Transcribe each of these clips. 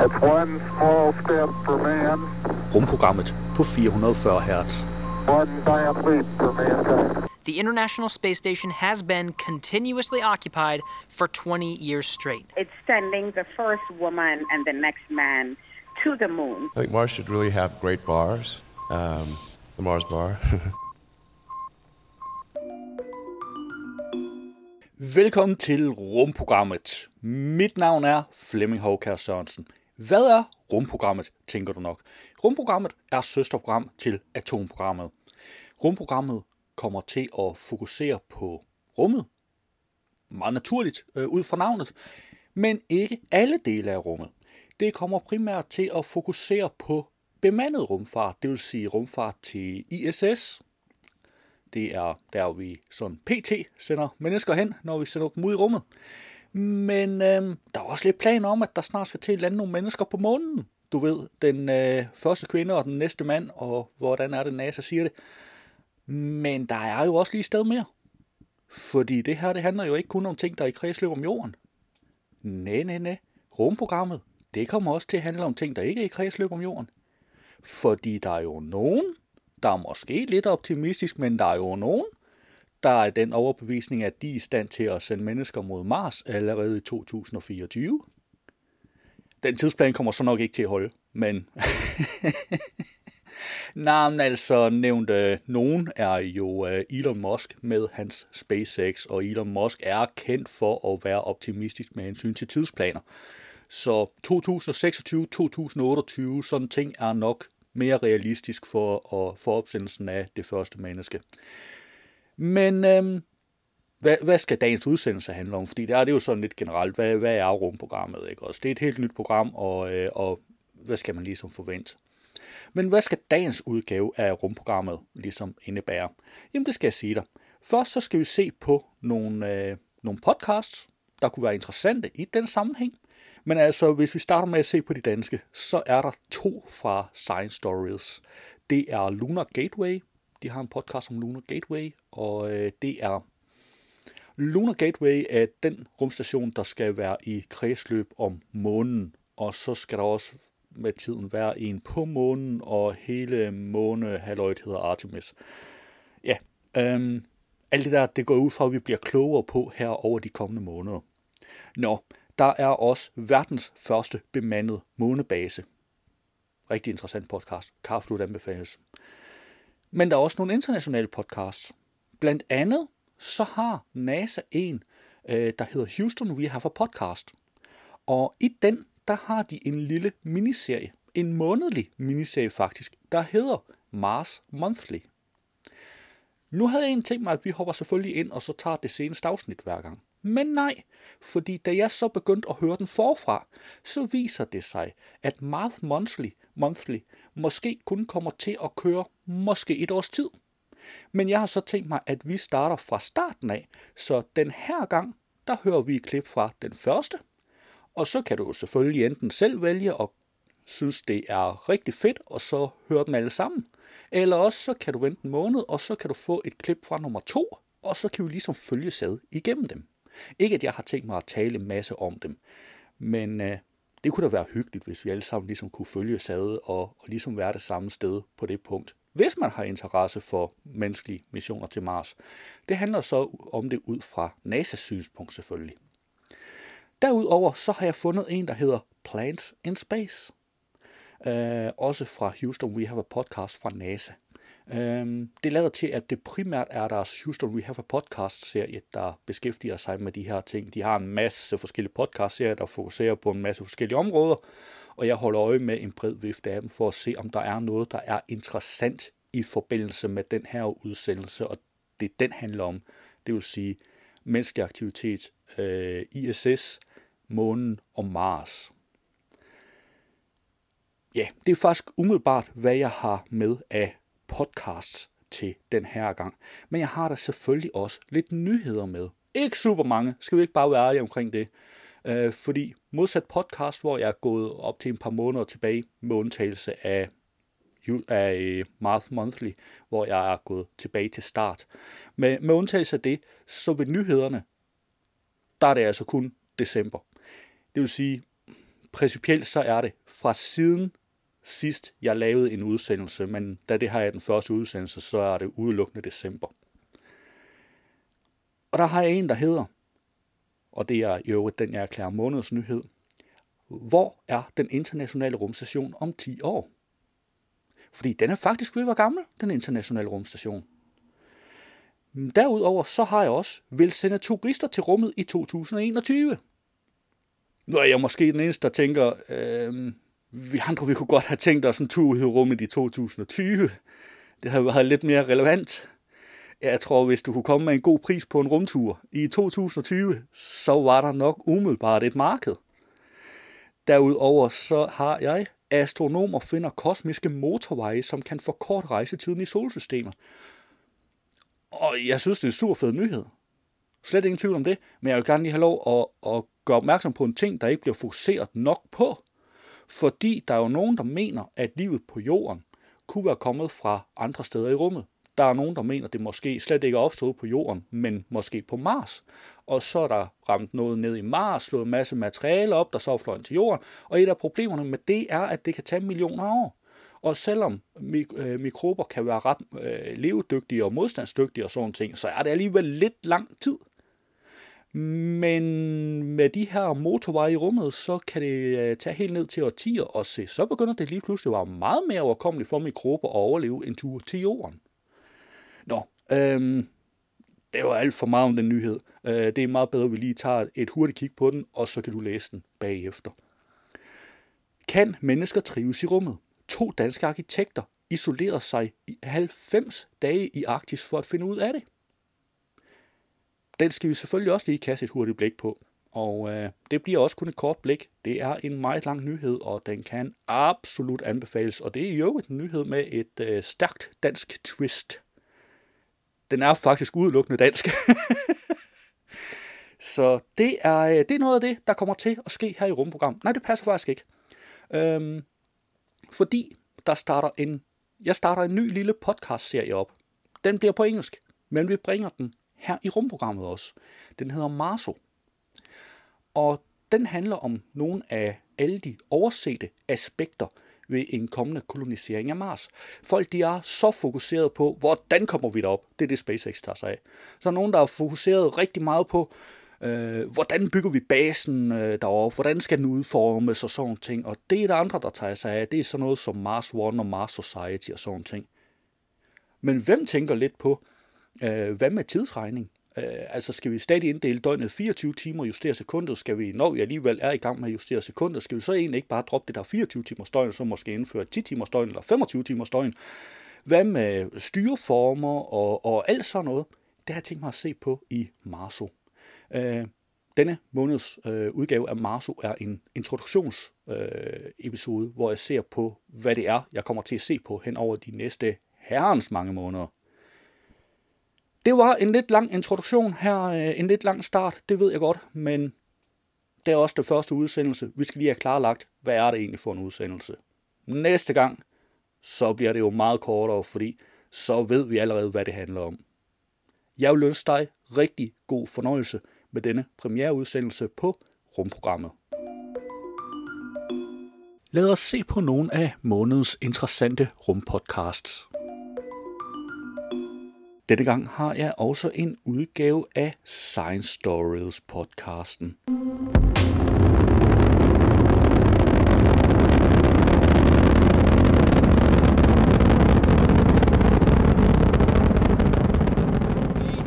It's one small step for man, Rumprogrammet på 440 Hz. one giant leap for mankind. The International Space Station has been continuously occupied for 20 years straight. It's sending the first woman and the next man to the moon. I think Mars should really have great bars. Um, the Mars bar. Velkommen til Rumprogrammet. Mit navn er Flemming Håkær Sørensen. Hvad er Rumprogrammet, tænker du nok? Rumprogrammet er søsterprogram til Atomprogrammet. Rumprogrammet kommer til at fokusere på rummet, meget naturligt øh, ud fra navnet, men ikke alle dele af rummet. Det kommer primært til at fokusere på bemandet rumfart, det vil sige rumfart til ISS. Det er der, vi sådan PT sender mennesker hen, når vi sender dem ud i rummet. Men øh, der er også lidt planer om, at der snart skal til at lande nogle mennesker på månen. Du ved, den øh, første kvinde og den næste mand, og hvordan er det, NASA siger det. Men der er jo også lige et sted mere. Fordi det her, det handler jo ikke kun om ting, der er i kredsløb om jorden. Nej, nej, nej. Rumprogrammet, det kommer også til at handle om ting, der ikke er i kredsløb om jorden. Fordi der er jo nogen, der er måske lidt optimistisk, men der er jo nogen, der er den overbevisning, at de er i stand til at sende mennesker mod Mars allerede i 2024. Den tidsplan kommer så nok ikke til at holde, men... Nej, men altså nævnt øh, nogen er jo øh, Elon Musk med hans SpaceX, og Elon Musk er kendt for at være optimistisk med hensyn til tidsplaner. Så 2026-2028, sådan ting er nok mere realistisk for, at, for opsendelsen af det første menneske. Men øhm, hvad, hvad skal dagens udsendelse handle om? Fordi der er det jo sådan lidt generelt, hvad, hvad er rumprogrammet? Ikke? Også det er et helt nyt program, og, øh, og hvad skal man ligesom forvente? Men hvad skal dagens udgave af rumprogrammet ligesom indebære? Jamen det skal jeg sige dig. Først så skal vi se på nogle, øh, nogle podcasts, der kunne være interessante i den sammenhæng. Men altså, hvis vi starter med at se på de danske, så er der to fra Science Stories. Det er Lunar Gateway. De har en podcast om Lunar Gateway, og øh, det er Lunar Gateway er den rumstation, der skal være i kredsløb om månen. Og så skal der også med tiden være en på månen, og hele månehalvøjet hedder Artemis. Ja, øhm, alt det der, det går ud fra, at vi bliver klogere på her over de kommende måneder. Nå, der er også verdens første bemandede månebase. Rigtig interessant podcast. Kan absolut anbefales. Men der er også nogle internationale podcasts. Blandt andet så har NASA en, øh, der hedder Houston We Have a Podcast. Og i den, der har de en lille miniserie, en månedlig miniserie faktisk, der hedder Mars Monthly. Nu havde jeg en tænkt mig, at vi hopper selvfølgelig ind og så tager det seneste afsnit hver gang. Men nej, fordi da jeg så begyndte at høre den forfra, så viser det sig, at Mars Monthly, Monthly måske kun kommer til at køre måske et års tid. Men jeg har så tænkt mig, at vi starter fra starten af, så den her gang, der hører vi et klip fra den første, og så kan du selvfølgelig enten selv vælge og synes, det er rigtig fedt, og så høre dem alle sammen. Eller også så kan du vente en måned, og så kan du få et klip fra nummer to, og så kan vi ligesom følge sad igennem dem. Ikke at jeg har tænkt mig at tale en masse om dem, men øh, det kunne da være hyggeligt, hvis vi alle sammen ligesom kunne følge sad og, og ligesom være det samme sted på det punkt. Hvis man har interesse for menneskelige missioner til Mars. Det handler så om det ud fra NASA's synspunkt selvfølgelig. Derudover så har jeg fundet en, der hedder Plants in Space. Øh, også fra Houston We Have a Podcast fra NASA. Øh, det lader til, at det primært er deres Houston We Have a Podcast-serie, der beskæftiger sig med de her ting. De har en masse forskellige podcast-serier, der fokuserer på en masse forskellige områder, og jeg holder øje med en bred vifte af dem for at se, om der er noget, der er interessant i forbindelse med den her udsendelse, og det den handler om, det vil sige menneskelig aktivitet, øh, ISS, månen og Mars. Ja, det er faktisk umiddelbart, hvad jeg har med af podcasts til den her gang. Men jeg har der selvfølgelig også lidt nyheder med. Ikke super mange, skal vi ikke bare være ærlige omkring det. Øh, fordi modsat podcast, hvor jeg er gået op til en par måneder tilbage med undtagelse af, af øh, Marth Monthly, hvor jeg er gået tilbage til start. Med, med undtagelse af det, så ved nyhederne, der er det altså kun december. Det vil sige, principielt så er det fra siden sidst, jeg lavede en udsendelse, men da det har jeg den første udsendelse, så er det udelukkende december. Og der har jeg en, der hedder, og det er i øvrigt den, jeg erklærer månedens nyhed. Hvor er den internationale rumstation om 10 år? Fordi den er faktisk ved at være gammel, den internationale rumstation. Derudover så har jeg også vil sende turister til rummet i 2021. Nu er jeg måske den eneste, der tænker, øh, vi andre vi kunne godt have tænkt os en tur i rummet i 2020. Det har været lidt mere relevant. Jeg tror, hvis du kunne komme med en god pris på en rumtur i 2020, så var der nok umiddelbart et marked. Derudover så har jeg, astronomer finder kosmiske motorveje, som kan forkorte rejsetiden i solsystemer. Og jeg synes, det er en super fed nyhed. Slet ingen tvivl om det, men jeg vil gerne lige have lov at, at gøre opmærksom på en ting, der ikke bliver fokuseret nok på. Fordi der er jo nogen, der mener, at livet på jorden kunne være kommet fra andre steder i rummet. Der er nogen, der mener, det måske slet ikke er opstået på jorden, men måske på Mars. Og så er der ramt noget ned i Mars, slået en masse materiale op, der så er fløjet til jorden. Og et af problemerne med det er, at det kan tage millioner af år. Og selvom mik- øh, mikrober kan være ret øh, levedygtige og modstandsdygtige og sådan ting, så er det alligevel lidt lang tid. Men med de her motorveje i rummet, så kan det øh, tage helt ned til årtier og se. Så begynder det lige pludselig at være meget mere overkommeligt for mikrober at overleve en tur til jorden. Nå, øhm, det var alt for meget om den nyhed. Øh, det er meget bedre, at vi lige tager et hurtigt kig på den, og så kan du læse den bagefter. Kan mennesker trives i rummet? To danske arkitekter isolerer sig i 90 dage i Arktis for at finde ud af det. Den skal vi selvfølgelig også lige kaste et hurtigt blik på. Og øh, det bliver også kun et kort blik. Det er en meget lang nyhed, og den kan absolut anbefales. Og det er jo en nyhed med et øh, stærkt dansk twist. Den er faktisk udelukkende dansk. Så det er, øh, det er noget af det, der kommer til at ske her i rumprogram. Nej, det passer faktisk ikke. Øhm, fordi der starter en, jeg starter en ny lille podcast-serie op. Den bliver på engelsk, men vi bringer den her i rumprogrammet også. Den hedder Marso. Og den handler om nogle af alle de oversete aspekter ved en kommende kolonisering af Mars. Folk de er så fokuseret på, hvordan kommer vi derop? Det er det SpaceX tager sig af. Så er nogen, der er fokuseret rigtig meget på, øh, hvordan bygger vi basen øh, deroppe? Hvordan skal den udformes og sådan ting? Og det er der andre, der tager sig af. Det er sådan noget som Mars One og Mars Society og sådan ting. Men hvem tænker lidt på, øh, hvad med tidsregning? Øh, altså skal vi stadig inddele døgnet 24 timer og justere sekundet? Skal vi, når vi alligevel er i gang med at justere sekundet, skal vi så egentlig ikke bare droppe det der 24 timers døgn, så måske indføre 10 timers døgn eller 25 timers døgn? Hvad med styreformer og, og alt sådan noget? Det har jeg tænkt mig at se på i Marso. Øh, denne måneds øh, udgave af Marso er en introduktionsepisode, øh, episode, hvor jeg ser på, hvad det er, jeg kommer til at se på hen over de næste herrens mange måneder. Det var en lidt lang introduktion her, øh, en lidt lang start, det ved jeg godt, men det er også det første udsendelse. Vi skal lige have klarlagt, hvad er det egentlig for en udsendelse. Næste gang, så bliver det jo meget kortere, fordi så ved vi allerede, hvad det handler om. Jeg vil ønske dig rigtig god fornøjelse med denne premiereudsendelse på rumprogrammet. Lad os se på nogle af månedens interessante rumpodcasts. Denne gang har jeg også en udgave af Science Stories podcasten. We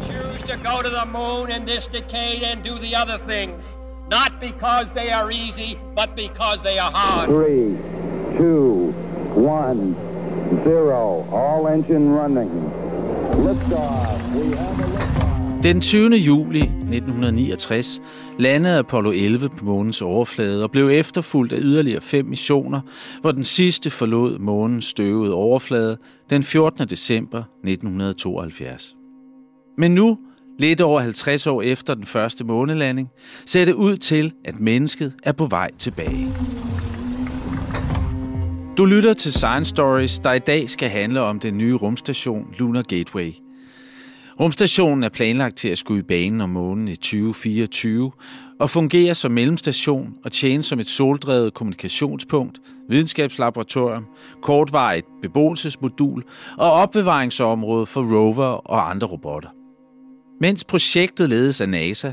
choose to go to the moon in this decade and do the other things, not because they are easy, but because they are hard. Three, two, one, zero. All engine running. Den 20. juli 1969 landede Apollo 11 på månens overflade og blev efterfulgt af yderligere fem missioner, hvor den sidste forlod månens støvede overflade den 14. december 1972. Men nu, lidt over 50 år efter den første månelanding, ser det ud til, at mennesket er på vej tilbage. Du lytter til Science Stories, der i dag skal handle om den nye rumstation Lunar Gateway – Rumstationen er planlagt til at skulle i banen om månen i 2024, og fungerer som mellemstation og tjener som et soldrevet kommunikationspunkt, videnskabslaboratorium, kortvarigt beboelsesmodul og opbevaringsområde for rover og andre robotter. Mens projektet ledes af NASA,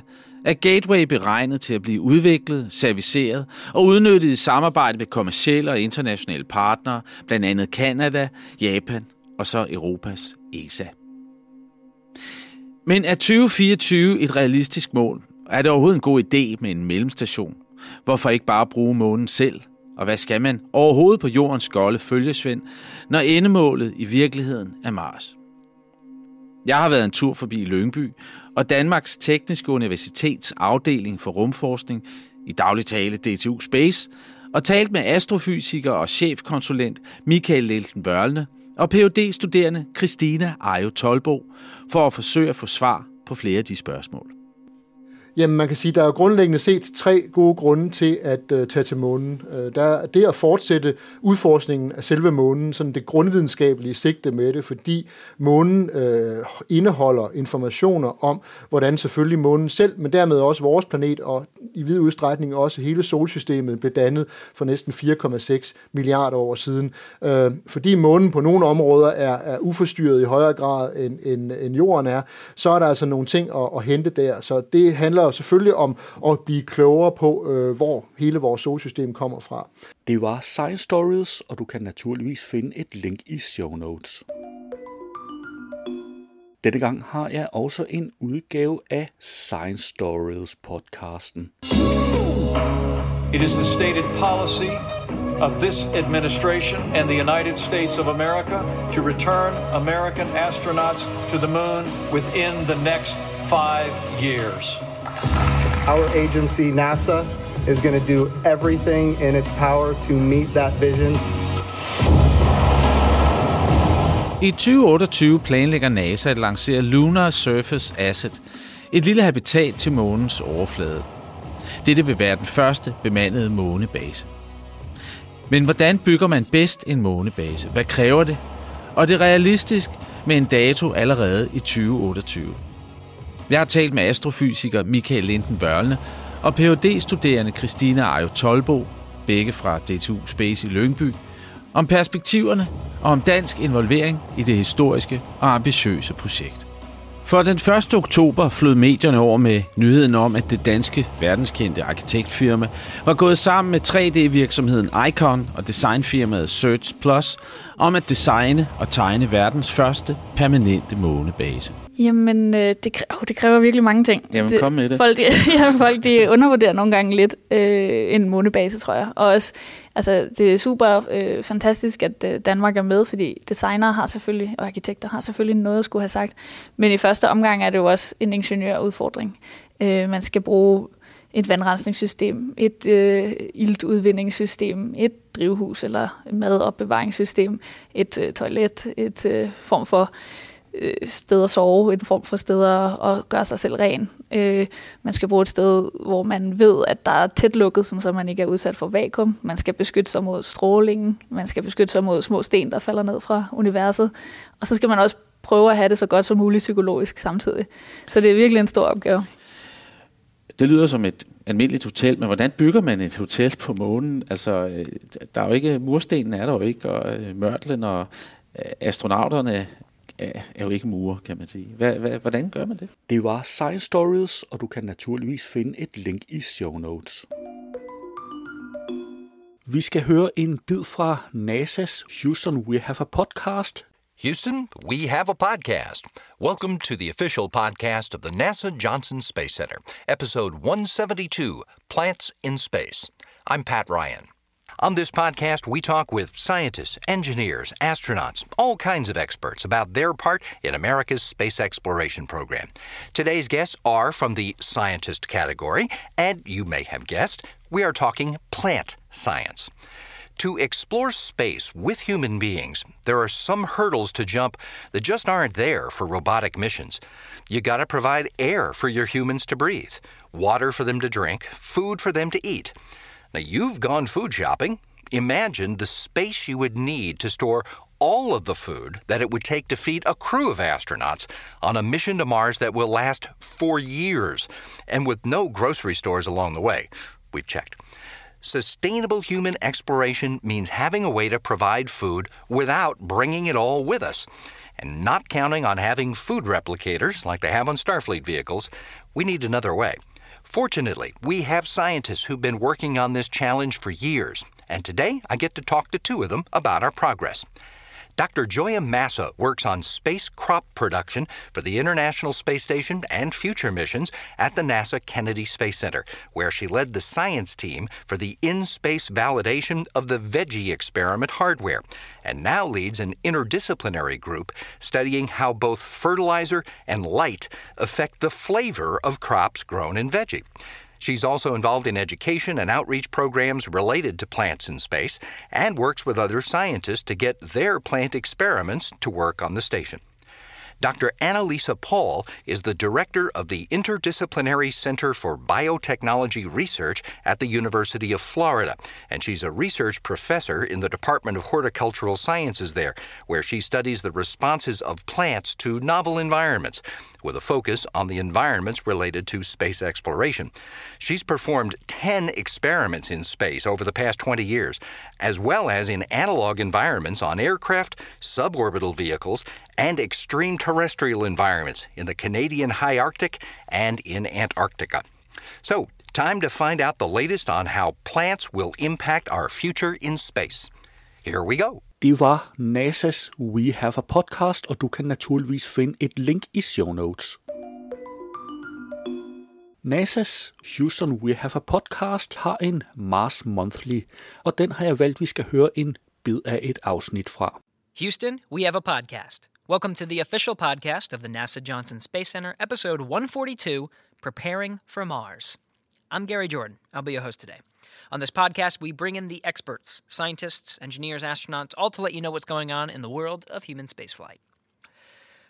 er Gateway beregnet til at blive udviklet, serviceret og udnyttet i samarbejde med kommersielle og internationale partnere, blandt andet Kanada, Japan og så Europas ESA. Men er 2024 et realistisk mål? Er det overhovedet en god idé med en mellemstation? Hvorfor ikke bare bruge månen selv? Og hvad skal man overhovedet på jordens golde følgesvend, når endemålet i virkeligheden er Mars? Jeg har været en tur forbi Lyngby, og Danmarks Tekniske Universitets afdeling for rumforskning, i daglig tale DTU Space, og talt med astrofysiker og chefkonsulent Michael Lelten Vørlne og phd studerende Christina Ajo Tolbo for at forsøge at få svar på flere af de spørgsmål. Jamen, man kan sige, der er grundlæggende set tre gode grunde til at øh, tage til månen. Øh, der er det at fortsætte udforskningen af selve månen, sådan det grundvidenskabelige sigte med det, fordi månen øh, indeholder informationer om, hvordan selvfølgelig månen selv, men dermed også vores planet og i vid udstrækning også hele solsystemet blev dannet for næsten 4,6 milliarder år siden. Øh, fordi månen på nogle områder er, er uforstyrret i højere grad end, end, end jorden er, så er der altså nogle ting at, at hente der. Så det handler handler selvfølgelig om at blive klogere på, øh, hvor hele vores solsystem kommer fra. Det var Science Stories, og du kan naturligvis finde et link i show notes. Denne gang har jeg også en udgave af Science Stories podcasten. It is the stated policy of this administration and the United States of America to return American astronauts to the moon within the next five years. Our agency, NASA, is going to do everything in its power to meet that vision. I 2028 planlægger NASA at lancere Lunar Surface Asset, et lille habitat til månens overflade. Dette vil være den første bemandede månebase. Men hvordan bygger man bedst en månebase? Hvad kræver det? Og det er realistisk med en dato allerede i 2028. Jeg har talt med astrofysiker Michael Linden Vørlne og phd studerende Christina Ajo Tolbo, begge fra DTU Space i Lyngby, om perspektiverne og om dansk involvering i det historiske og ambitiøse projekt. For den 1. oktober flød medierne over med nyheden om, at det danske verdenskendte arkitektfirma var gået sammen med 3D-virksomheden Icon og designfirmaet Search Plus om at designe og tegne verdens første permanente månebase. Jamen, øh, det, kræver, det kræver virkelig mange ting. Jamen, det, kom med det. Folk, de, ja, folk de undervurderer nogle gange lidt øh, en månebase, tror jeg. Og også, altså, det er super øh, fantastisk, at øh, Danmark er med, fordi designere har selvfølgelig, og arkitekter har selvfølgelig noget at skulle have sagt. Men i første omgang er det jo også en ingeniørudfordring. Øh, man skal bruge et vandrensningssystem, et øh, iltudvindingssystem, et drivhus eller et madopbevaringssystem, et øh, toilet, et øh, form for øh, sted at sove, en form for sted at gøre sig selv ren. Øh, man skal bruge et sted, hvor man ved, at der er tæt lukket, så man ikke er udsat for vakuum. Man skal beskytte sig mod strålingen. Man skal beskytte sig mod små sten, der falder ned fra universet. Og så skal man også prøve at have det så godt som muligt psykologisk samtidig. Så det er virkelig en stor opgave. Det lyder som et almindeligt hotel, men hvordan bygger man et hotel på månen? Altså, øh, der er jo ikke, murstenen er der jo ikke, og øh, mørtlen og øh, astronauterne er jo ikke murer, kan man sige. Hvordan gør man det? Det var Science Stories, og du kan naturligvis finde et link i show notes. Vi skal høre en bid fra NASA's Houston We Have a Podcast. Houston, we have a podcast. Welcome to the official podcast of the NASA Johnson Space Center, episode 172 Plants in Space. I'm Pat Ryan. On this podcast, we talk with scientists, engineers, astronauts, all kinds of experts about their part in America's space exploration program. Today's guests are from the scientist category, and you may have guessed, we are talking plant science. To explore space with human beings, there are some hurdles to jump that just aren't there for robotic missions. You gotta provide air for your humans to breathe, water for them to drink, food for them to eat. Now, you've gone food shopping. Imagine the space you would need to store all of the food that it would take to feed a crew of astronauts on a mission to Mars that will last for years and with no grocery stores along the way. We've checked. Sustainable human exploration means having a way to provide food without bringing it all with us. And not counting on having food replicators like they have on Starfleet vehicles, we need another way. Fortunately, we have scientists who've been working on this challenge for years, and today I get to talk to two of them about our progress. Dr. Joya Massa works on space crop production for the International Space Station and future missions at the NASA Kennedy Space Center, where she led the science team for the in space validation of the Veggie experiment hardware, and now leads an interdisciplinary group studying how both fertilizer and light affect the flavor of crops grown in veggie. She's also involved in education and outreach programs related to plants in space and works with other scientists to get their plant experiments to work on the station. Dr. Annalisa Paul is the director of the Interdisciplinary Center for Biotechnology Research at the University of Florida, and she's a research professor in the Department of Horticultural Sciences there, where she studies the responses of plants to novel environments, with a focus on the environments related to space exploration. She's performed 10 experiments in space over the past 20 years, as well as in analog environments on aircraft, suborbital vehicles, and extreme terrestrial environments in the Canadian high Arctic and in Antarctica. So, time to find out the latest on how plants will impact our future in space. Here we go. Det var NASA's We Have a Podcast, og du kan naturligvis finde et link i show notes. NASA's Houston We Have a Podcast har en Mars Monthly, og den har jeg valgt, vi skal høre en bid af et afsnit fra. Houston, we have a podcast. Welcome to the official podcast of the NASA Johnson Space Center, episode 142 Preparing for Mars. I'm Gary Jordan. I'll be your host today. On this podcast, we bring in the experts, scientists, engineers, astronauts, all to let you know what's going on in the world of human spaceflight.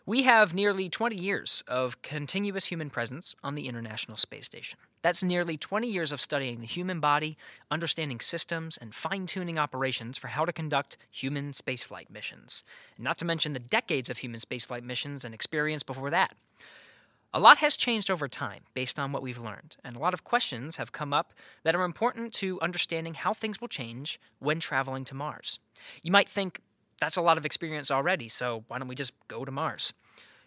We have nearly 20 years of continuous human presence on the International Space Station. That's nearly 20 years of studying the human body, understanding systems, and fine tuning operations for how to conduct human spaceflight missions. Not to mention the decades of human spaceflight missions and experience before that. A lot has changed over time based on what we've learned, and a lot of questions have come up that are important to understanding how things will change when traveling to Mars. You might think that's a lot of experience already, so why don't we just go to Mars?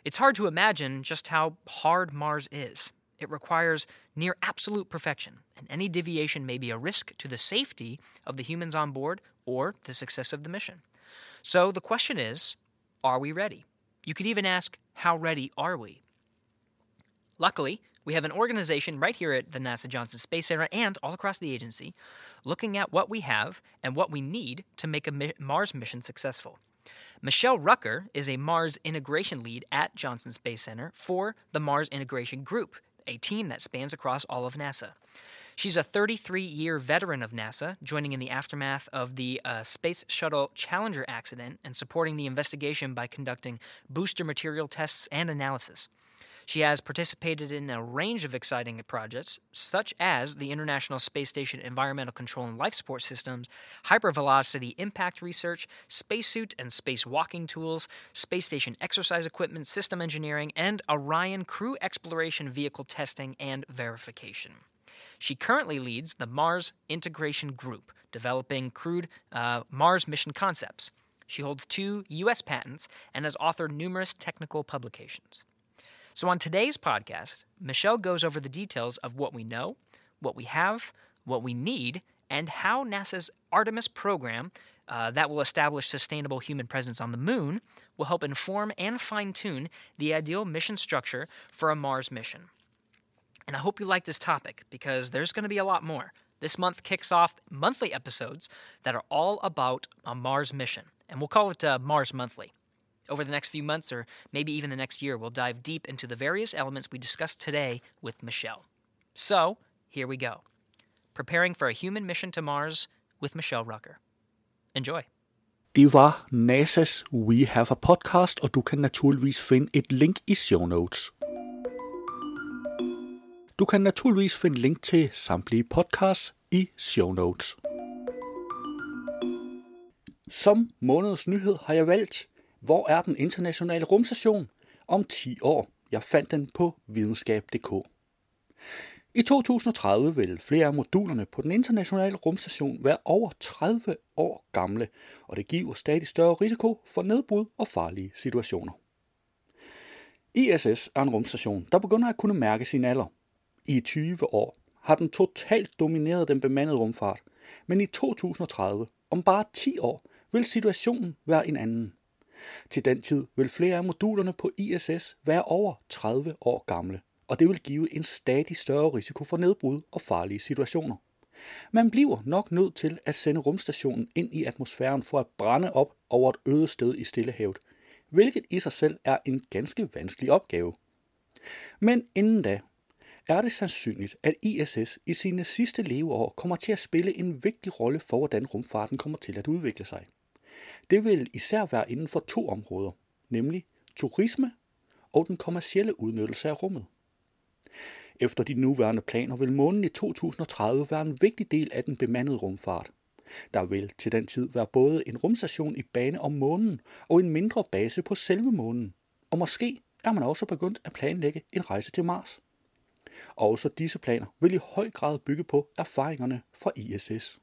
It's hard to imagine just how hard Mars is. It requires near absolute perfection, and any deviation may be a risk to the safety of the humans on board or the success of the mission. So the question is are we ready? You could even ask, how ready are we? Luckily, we have an organization right here at the NASA Johnson Space Center and all across the agency looking at what we have and what we need to make a Mars mission successful. Michelle Rucker is a Mars integration lead at Johnson Space Center for the Mars Integration Group, a team that spans across all of NASA. She's a 33 year veteran of NASA, joining in the aftermath of the uh, Space Shuttle Challenger accident and supporting the investigation by conducting booster material tests and analysis. She has participated in a range of exciting projects, such as the International Space Station Environmental Control and Life Support Systems, hypervelocity impact research, spacesuit and space walking tools, space station exercise equipment, system engineering, and Orion crew exploration vehicle testing and verification. She currently leads the Mars Integration Group, developing crewed uh, Mars mission concepts. She holds two U.S. patents and has authored numerous technical publications. So, on today's podcast, Michelle goes over the details of what we know, what we have, what we need, and how NASA's Artemis program uh, that will establish sustainable human presence on the moon will help inform and fine tune the ideal mission structure for a Mars mission. And I hope you like this topic because there's going to be a lot more. This month kicks off monthly episodes that are all about a Mars mission, and we'll call it uh, Mars Monthly. Over the next few months, or maybe even the next year, we'll dive deep into the various elements we discussed today with Michelle. So, here we go. Preparing for a human mission to Mars with Michelle Rucker. Enjoy. Det var NASA's We Have a Podcast, og du kan naturligvis finde et link i show notes. Du kan naturligvis finde link til samtlige podcasts i show notes. Som månedens nyhed har jeg valgt, hvor er den internationale rumstation om 10 år? Jeg fandt den på videnskab.dk. I 2030 vil flere af modulerne på den internationale rumstation være over 30 år gamle, og det giver stadig større risiko for nedbrud og farlige situationer. ISS er en rumstation, der begynder at kunne mærke sin alder. I 20 år har den totalt domineret den bemandede rumfart, men i 2030, om bare 10 år, vil situationen være en anden. Til den tid vil flere af modulerne på ISS være over 30 år gamle, og det vil give en stadig større risiko for nedbrud og farlige situationer. Man bliver nok nødt til at sende rumstationen ind i atmosfæren for at brænde op over et øde sted i Stillehavet, hvilket i sig selv er en ganske vanskelig opgave. Men inden da er det sandsynligt, at ISS i sine sidste leveår kommer til at spille en vigtig rolle for, hvordan rumfarten kommer til at udvikle sig. Det vil især være inden for to områder, nemlig turisme og den kommercielle udnyttelse af rummet. Efter de nuværende planer vil månen i 2030 være en vigtig del af den bemandede rumfart. Der vil til den tid være både en rumstation i bane om månen og en mindre base på selve månen. Og måske er man også begyndt at planlægge en rejse til Mars. Også disse planer vil i høj grad bygge på erfaringerne fra ISS.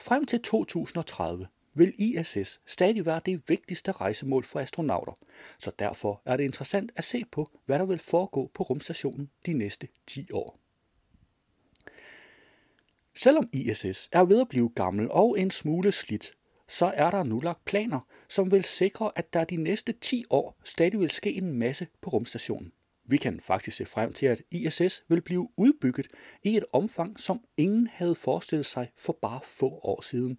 Frem til 2030 vil ISS stadig være det vigtigste rejsemål for astronauter, så derfor er det interessant at se på, hvad der vil foregå på rumstationen de næste 10 år. Selvom ISS er ved at blive gammel og en smule slidt, så er der nu lagt planer, som vil sikre, at der de næste 10 år stadig vil ske en masse på rumstationen. Vi kan faktisk se frem til, at ISS vil blive udbygget i et omfang, som ingen havde forestillet sig for bare få år siden.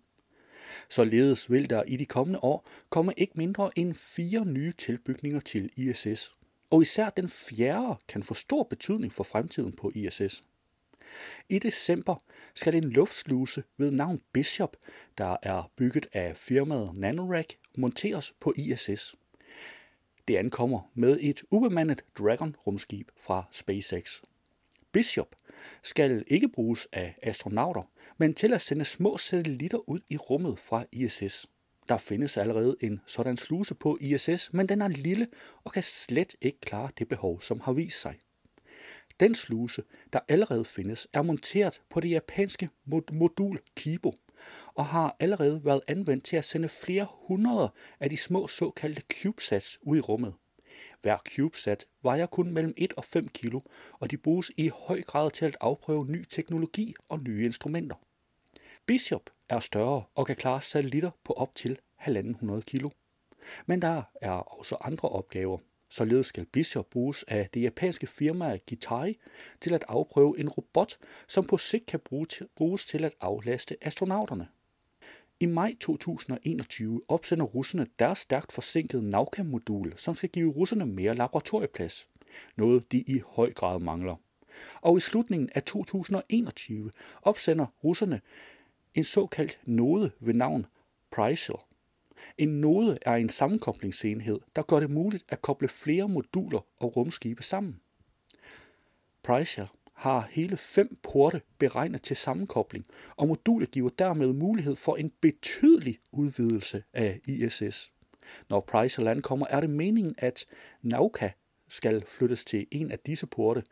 Således vil der i de kommende år komme ikke mindre end fire nye tilbygninger til ISS. Og især den fjerde kan få stor betydning for fremtiden på ISS. I december skal en luftsluse ved navn Bishop, der er bygget af firmaet Nanorack, monteres på ISS. Det ankommer med et ubemandet Dragon-rumskib fra SpaceX. Bishop skal ikke bruges af astronauter, men til at sende små satellitter ud i rummet fra ISS. Der findes allerede en sådan sluse på ISS, men den er lille og kan slet ikke klare det behov, som har vist sig. Den sluse, der allerede findes, er monteret på det japanske modul Kibo og har allerede været anvendt til at sende flere hundrede af de små såkaldte CubeSats ud i rummet. Hver CubeSat vejer kun mellem 1 og 5 kilo, og de bruges i høj grad til at afprøve ny teknologi og nye instrumenter. Bishop er større og kan klare satellitter på op til 1.500 kilo. Men der er også andre opgaver. Således skal Bishop bruges af det japanske firma Gitai til at afprøve en robot, som på sigt kan bruges til at aflaste astronauterne. I maj 2021 opsender russerne deres stærkt forsinkede Nauka-modul, som skal give russerne mere laboratorieplads. Noget de i høj grad mangler. Og i slutningen af 2021 opsender russerne en såkaldt node ved navn Prycell. En node er en sammenkoblingsenhed, der gør det muligt at koble flere moduler og rumskibe sammen. Prycell har hele fem porte beregnet til sammenkobling, og modulet giver dermed mulighed for en betydelig udvidelse af ISS. Når Price Land kommer, er det meningen, at Nauka skal flyttes til en af disse porte,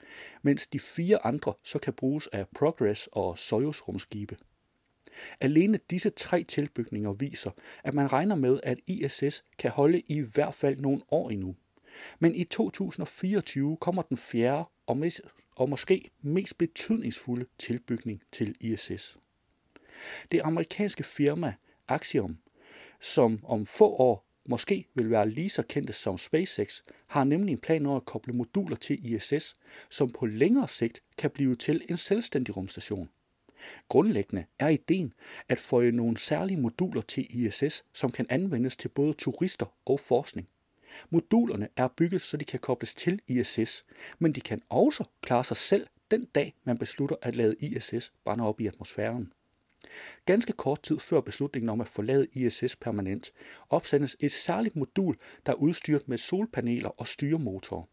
mens de fire andre så kan bruges af Progress og Soyuz rumskibe. Alene disse tre tilbygninger viser, at man regner med, at ISS kan holde i hvert fald nogle år endnu. Men i 2024 kommer den fjerde og og måske mest betydningsfulde tilbygning til ISS. Det amerikanske firma Axiom, som om få år måske vil være lige så kendte som SpaceX, har nemlig en plan om at koble moduler til ISS, som på længere sigt kan blive til en selvstændig rumstation. Grundlæggende er ideen at få nogle særlige moduler til ISS, som kan anvendes til både turister og forskning. Modulerne er bygget, så de kan kobles til ISS, men de kan også klare sig selv den dag, man beslutter at lade ISS brænde op i atmosfæren. Ganske kort tid før beslutningen om at forlade ISS permanent, opsendes et særligt modul, der er udstyret med solpaneler og styremotorer.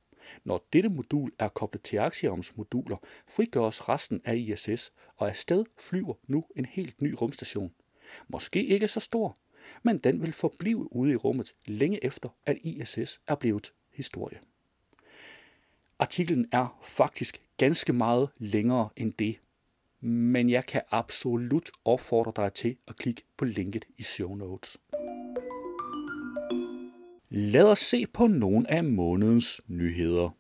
Når dette modul er koblet til Axioms moduler, frigøres resten af ISS, og afsted flyver nu en helt ny rumstation. Måske ikke så stor, men den vil forblive ude i rummet længe efter, at ISS er blevet historie. Artiklen er faktisk ganske meget længere end det, men jeg kan absolut opfordre dig til at klikke på linket i show notes. Lad os se på nogle af månedens nyheder.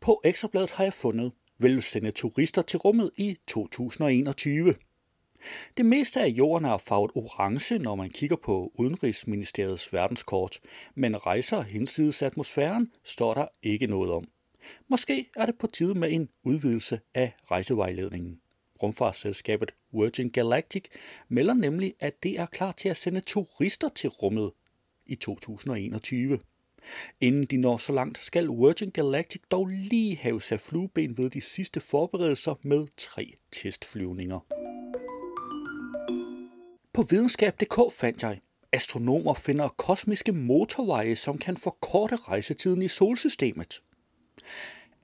På Ekstrabladet har jeg fundet, vil sende turister til rummet i 2021. Det meste af jorden er farvet orange, når man kigger på Udenrigsministeriets verdenskort, men rejser hinsides atmosfæren står der ikke noget om. Måske er det på tide med en udvidelse af rejsevejledningen. Rumfartsselskabet Virgin Galactic melder nemlig, at det er klar til at sende turister til rummet i 2021. Inden de når så langt, skal Virgin Galactic dog lige have sig flueben ved de sidste forberedelser med tre testflyvninger. På videnskab.dk fandt jeg, astronomer finder kosmiske motorveje, som kan forkorte rejsetiden i solsystemet.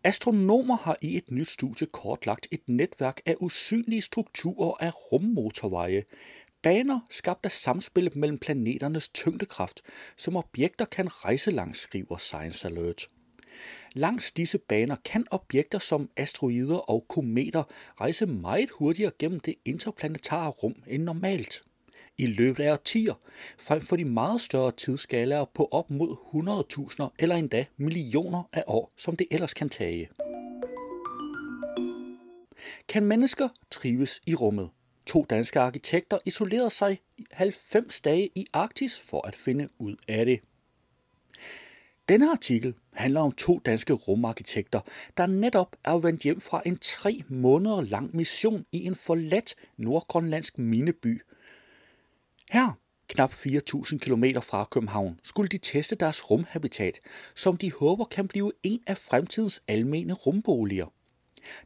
Astronomer har i et nyt studie kortlagt et netværk af usynlige strukturer af rummotorveje, baner skabt af samspillet mellem planeternes tyngdekraft, som objekter kan rejse langs, skriver Science Alert. Langs disse baner kan objekter som asteroider og kometer rejse meget hurtigere gennem det interplanetare rum end normalt i løbet af årtier, frem for de meget større tidsskalaer på op mod 100.000 eller endda millioner af år, som det ellers kan tage. Kan mennesker trives i rummet? To danske arkitekter isolerede sig 90 dage i Arktis for at finde ud af det. Denne artikel handler om to danske rumarkitekter, der netop er vendt hjem fra en tre måneder lang mission i en forladt nordgrønlandsk mineby, her, knap 4.000 km fra København, skulle de teste deres rumhabitat, som de håber kan blive en af fremtidens almene rumboliger.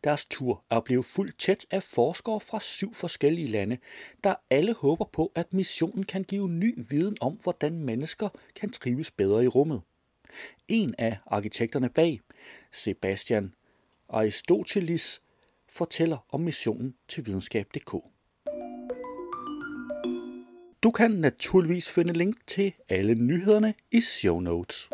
Deres tur er blevet fuldt tæt af forskere fra syv forskellige lande, der alle håber på, at missionen kan give ny viden om, hvordan mennesker kan trives bedre i rummet. En af arkitekterne bag, Sebastian Aristoteles, fortæller om missionen til videnskab.dk. Du kan naturligvis finde link til alle nyhederne i show notes.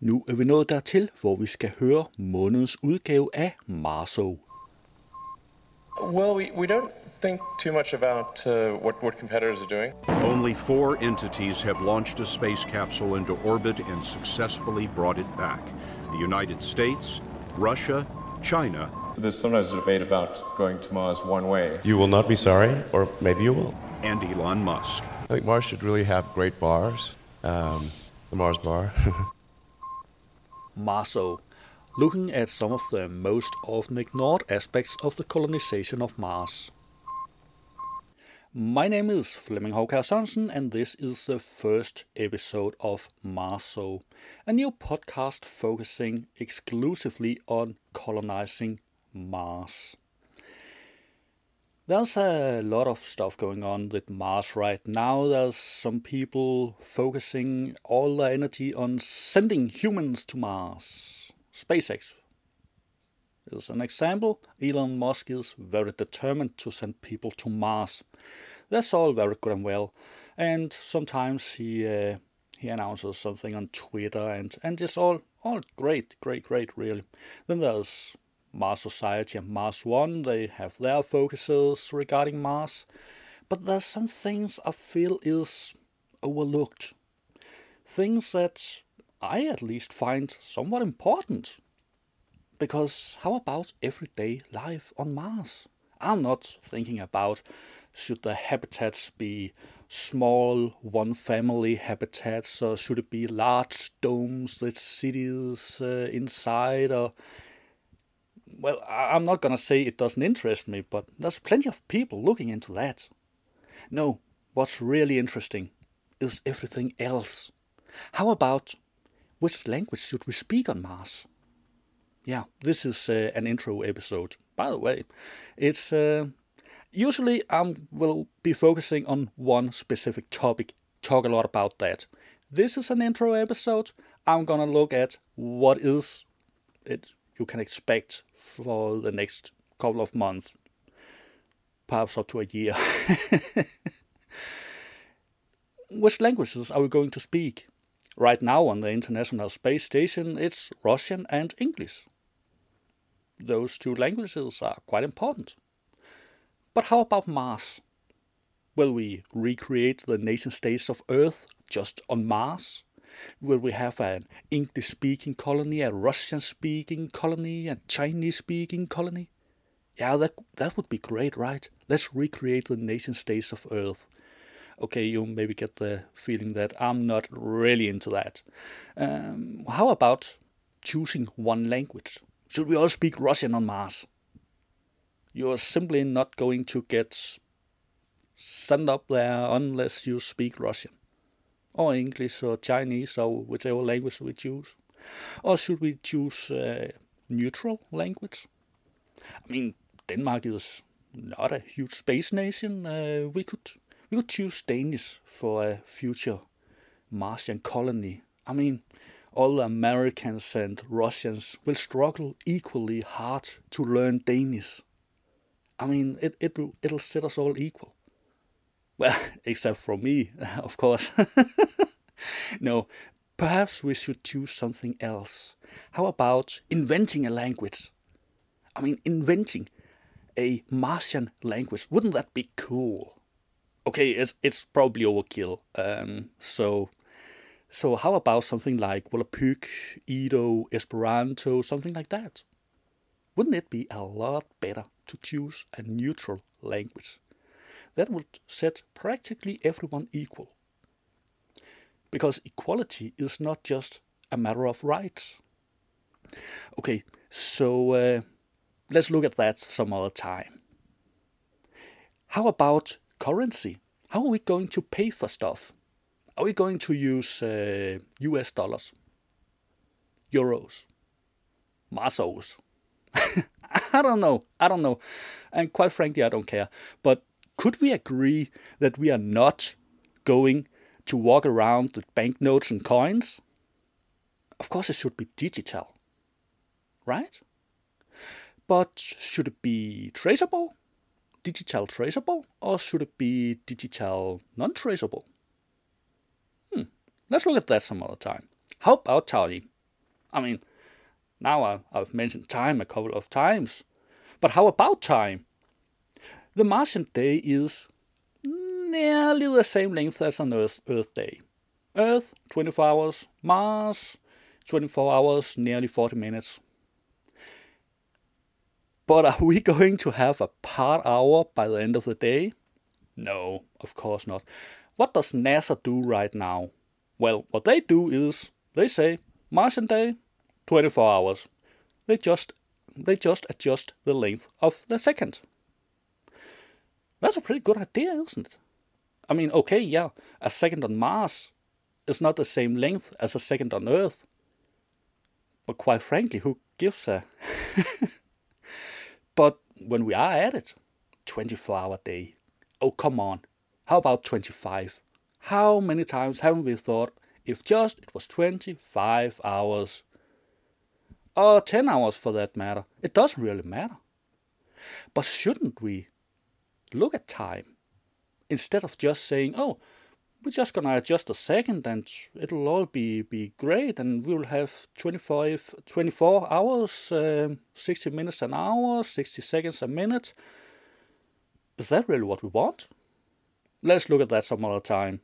Nu er vi nået dertil, hvor vi skal høre månedens udgave af Marso. Well, we, we don't think too much about uh, what, what competitors are doing. Only four entities have launched a space capsule into orbit and successfully brought it back. The United States, Russia, China, There's sometimes a debate about going to Mars one way. You will not be sorry, or maybe you will. and Elon Musk. I think Mars should really have great bars. Um, the Mars bar. Marso, looking at some of the most often ignored aspects of the colonization of Mars. My name is Flemming Håkær Sørensen, and this is the first episode of Marso, a new podcast focusing exclusively on colonizing Mars. There's a lot of stuff going on with Mars right now. There's some people focusing all their energy on sending humans to Mars. SpaceX is an example. Elon Musk is very determined to send people to Mars. That's all very good and well. And sometimes he uh, he announces something on Twitter, and and it's all all great, great, great, really. Then there's Mars Society and Mars One. They have their focuses regarding Mars, but there's some things I feel is overlooked. Things that I at least find somewhat important. Because how about everyday life on Mars? I'm not thinking about should the habitats be small one family habitats or should it be large domes with cities uh, inside or well i'm not gonna say it doesn't interest me but there's plenty of people looking into that no what's really interesting is everything else how about which language should we speak on mars yeah this is uh, an intro episode by the way it's uh, usually I will be focusing on one specific topic, talk a lot about that. This is an intro episode. I'm gonna look at what is it you can expect for the next couple of months. perhaps up to a year. Which languages are we going to speak? Right now on the International Space Station, it's Russian and English. Those two languages are quite important. But how about Mars? Will we recreate the nation states of Earth just on Mars? Will we have an English speaking colony, a Russian speaking colony, a Chinese speaking colony? Yeah, that, that would be great, right? Let's recreate the nation states of Earth. Okay, you maybe get the feeling that I'm not really into that. Um, how about choosing one language? Should we all speak Russian on Mars? You're simply not going to get sent up there unless you speak Russian, or English, or Chinese, or whichever language we choose. Or should we choose a neutral language? I mean, Denmark is not a huge space nation. Uh, we could we could choose Danish for a future Martian colony. I mean, all Americans and Russians will struggle equally hard to learn Danish. I mean, it it'll it'll set us all equal. Well, except for me, of course. no, perhaps we should choose something else. How about inventing a language? I mean, inventing a Martian language. Wouldn't that be cool? Okay, it's it's probably overkill. Um, so, so how about something like Volapük, Edo, Esperanto, something like that? Wouldn't it be a lot better to choose a neutral language? That would set practically everyone equal. Because equality is not just a matter of rights. Okay, so uh, let's look at that some other time. How about currency? How are we going to pay for stuff? Are we going to use uh, US dollars, euros, masos? I don't know. I don't know. And quite frankly, I don't care. But could we agree that we are not going to walk around with banknotes and coins? Of course, it should be digital, right? But should it be traceable, digital traceable, or should it be digital non traceable? Hmm, let's look at that some other time. How about time? I mean, now I've mentioned time a couple of times, but how about time? The Martian day is nearly the same length as an Earth, Earth day. Earth, 24 hours. Mars, 24 hours, nearly 40 minutes. But are we going to have a part hour by the end of the day? No, of course not. What does NASA do right now? Well, what they do is they say Martian day, 24 hours. They just they just adjust the length of the second. That's a pretty good idea, isn't it? I mean, okay, yeah, a second on Mars is not the same length as a second on Earth. But quite frankly, who gives a But when we are at it, 24 hour day. Oh, come on. How about 25? How many times haven't we thought if just it was 25 hours? Or 10 hours for that matter. It doesn't really matter. But shouldn't we look at time instead of just saying, oh, we're just gonna adjust a second and it'll all be, be great and we'll have 25, 24 hours, um, 60 minutes an hour, 60 seconds a minute. Is that really what we want? Let's look at that some other time.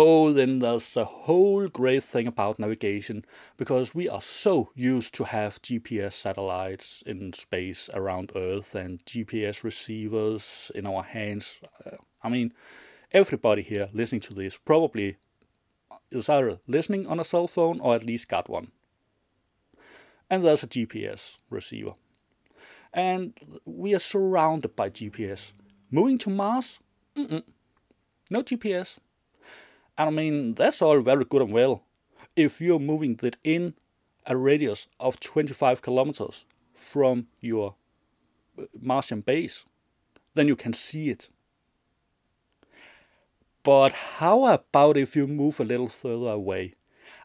Oh, then there's a whole great thing about navigation because we are so used to have GPS satellites in space around Earth and GPS receivers in our hands. Uh, I mean, everybody here listening to this probably is either listening on a cell phone or at least got one. And there's a GPS receiver. And we are surrounded by GPS. Moving to Mars? Mm-mm. No GPS. And I mean, that's all very good and well. If you're moving within a radius of 25 kilometers from your uh, Martian base, then you can see it. But how about if you move a little further away?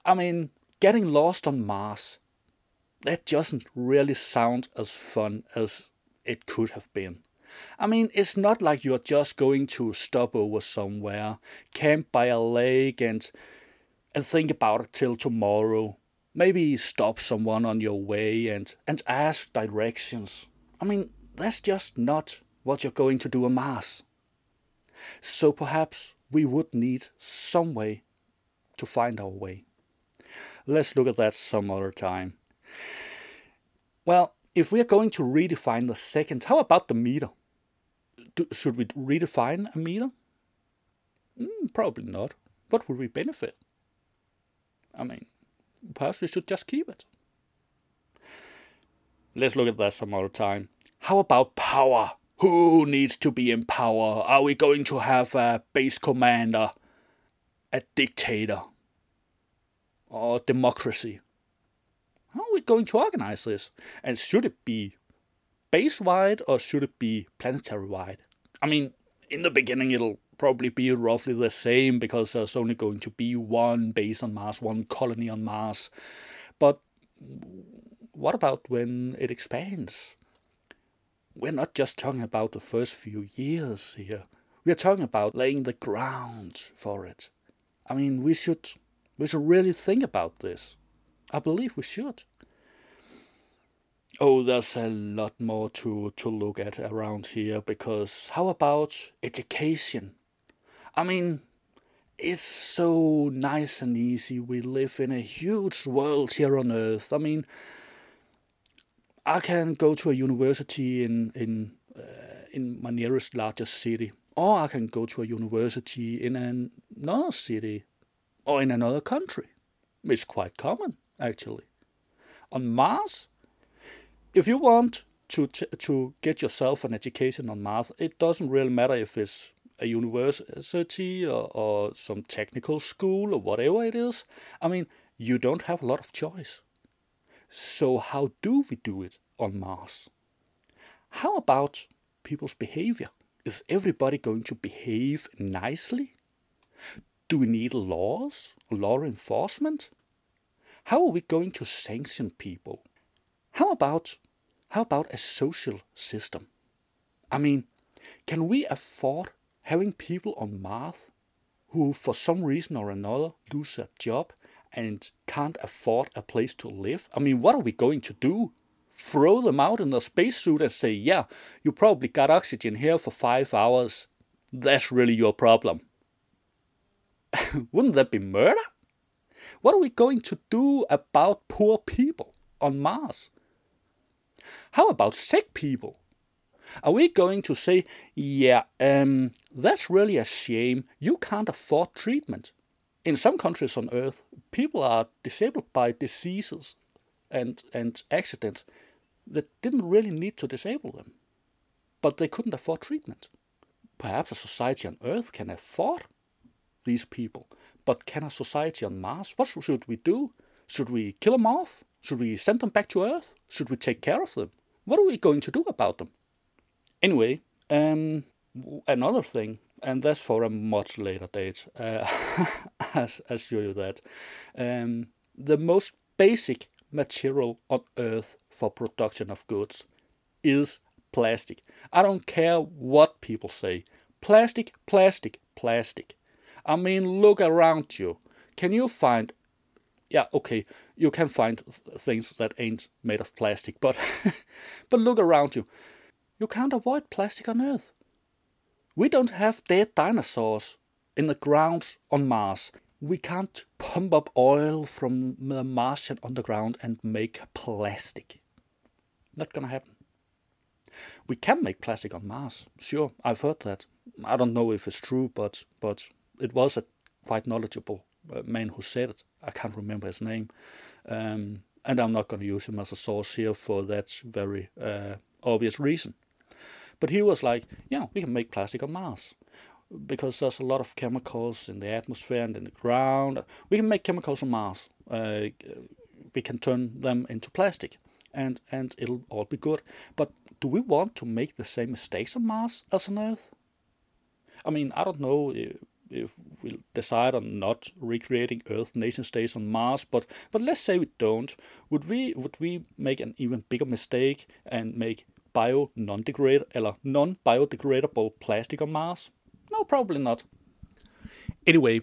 I mean, getting lost on Mars, that doesn't really sound as fun as it could have been. I mean, it's not like you're just going to stop over somewhere, camp by a lake, and and think about it till tomorrow. Maybe stop someone on your way and and ask directions. I mean, that's just not what you're going to do on Mars. So perhaps we would need some way to find our way. Let's look at that some other time. Well, if we are going to redefine the second, how about the meter? Do, should we redefine a meter? Mm, probably not. What would we benefit? I mean, perhaps we should just keep it. Let's look at that some other time. How about power? Who needs to be in power? Are we going to have a base commander? A dictator? Or democracy? How are we going to organize this? And should it be base wide or should it be planetary wide? I mean, in the beginning, it'll probably be roughly the same because there's only going to be one base on Mars, one colony on Mars. But what about when it expands? We're not just talking about the first few years here. We're talking about laying the ground for it. I mean, we should we should really think about this. I believe we should. Oh, there's a lot more to, to look at around here because how about education? I mean, it's so nice and easy. We live in a huge world here on Earth. I mean, I can go to a university in in uh, in my nearest largest city, or I can go to a university in another city, or in another country. It's quite common, actually. On Mars, if you want to to get yourself an education on Mars, it doesn't really matter if it's a university or, or some technical school or whatever it is. I mean, you don't have a lot of choice. So how do we do it on Mars? How about people's behavior? Is everybody going to behave nicely? Do we need laws, law enforcement? How are we going to sanction people? How about how about a social system? I mean, can we afford having people on Mars who, for some reason or another, lose their job and can't afford a place to live? I mean, what are we going to do? Throw them out in a spacesuit and say, yeah, you probably got oxygen here for five hours. That's really your problem. Wouldn't that be murder? What are we going to do about poor people on Mars? How about sick people? Are we going to say, yeah, um, that's really a shame. You can't afford treatment. In some countries on Earth, people are disabled by diseases and, and accidents that didn't really need to disable them, but they couldn't afford treatment. Perhaps a society on Earth can afford these people, but can a society on Mars? What should we do? Should we kill them off? Should we send them back to Earth? Should we take care of them? What are we going to do about them? Anyway, um, another thing, and that's for a much later date. Uh, I assure you that um, the most basic material on Earth for production of goods is plastic. I don't care what people say. Plastic, plastic, plastic. I mean, look around you. Can you find yeah, okay, you can find things that ain't made of plastic, but but look around you. You can't avoid plastic on Earth. We don't have dead dinosaurs in the ground on Mars. We can't pump up oil from the Martian underground and make plastic. Not gonna happen. We can make plastic on Mars, sure. I've heard that. I don't know if it's true, but but it was a quite knowledgeable man who said it. I can't remember his name, um, and I'm not going to use him as a source here for that very uh, obvious reason. But he was like, yeah, we can make plastic on Mars because there's a lot of chemicals in the atmosphere and in the ground. We can make chemicals on Mars. Uh, we can turn them into plastic, and and it'll all be good. But do we want to make the same mistakes on Mars as on Earth? I mean, I don't know if, we'll decide on not recreating Earth nation states on Mars, but but let's say we don't. Would we would we make an even bigger mistake and make bio non-degrade eller non-biodegradable plastic on Mars? No, probably not. Anyway,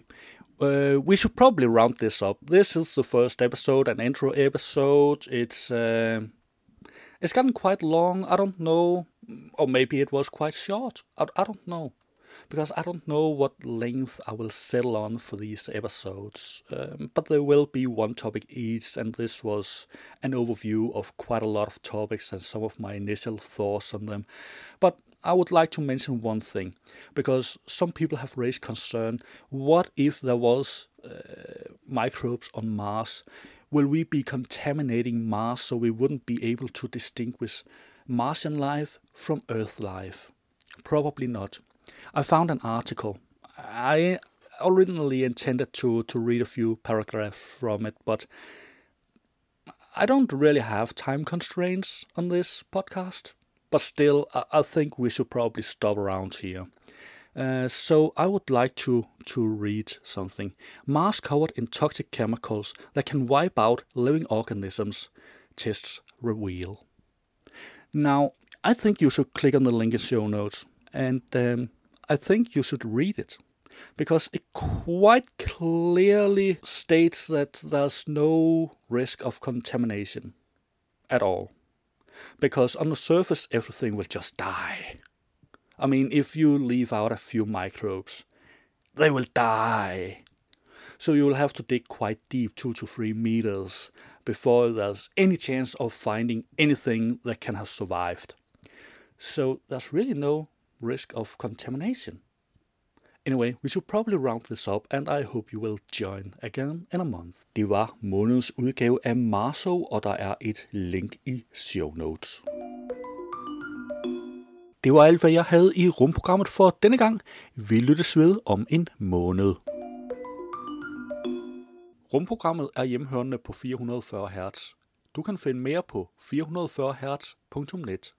uh, we should probably round this up. This is the first episode, an intro episode. It's uh, it's gotten quite long. I don't know, or maybe it was quite short. I, I don't know because I don't know what length I will settle on for these episodes. Um, but there will be one topic each, and this was an overview of quite a lot of topics and some of my initial thoughts on them. But I would like to mention one thing because some people have raised concern. What if there was uh, microbes on Mars? Will we be contaminating Mars so we wouldn't be able to distinguish Martian life from Earth life? Probably not. I found an article. I originally intended to, to read a few paragraphs from it, but I don't really have time constraints on this podcast. But still, I think we should probably stop around here. Uh, so I would like to, to read something. Mars covered in toxic chemicals that can wipe out living organisms, tests reveal. Now, I think you should click on the link in show notes, and um, I think you should read it because it quite clearly states that there's no risk of contamination at all because on the surface everything will just die. I mean, if you leave out a few microbes, they will die. So you will have to dig quite deep, two to three meters, before there's any chance of finding anything that can have survived. So there's really no risk of contamination. Anyway, we should probably round this up, and I hope you will join again in a month. Det var månedens udgave af Marso, og der er et link i show notes. Det var alt, hvad jeg havde i rumprogrammet for denne gang. Vi lyttes ved om en måned. Rumprogrammet er hjemhørende på 440 Hz. Du kan finde mere på 440hz.net.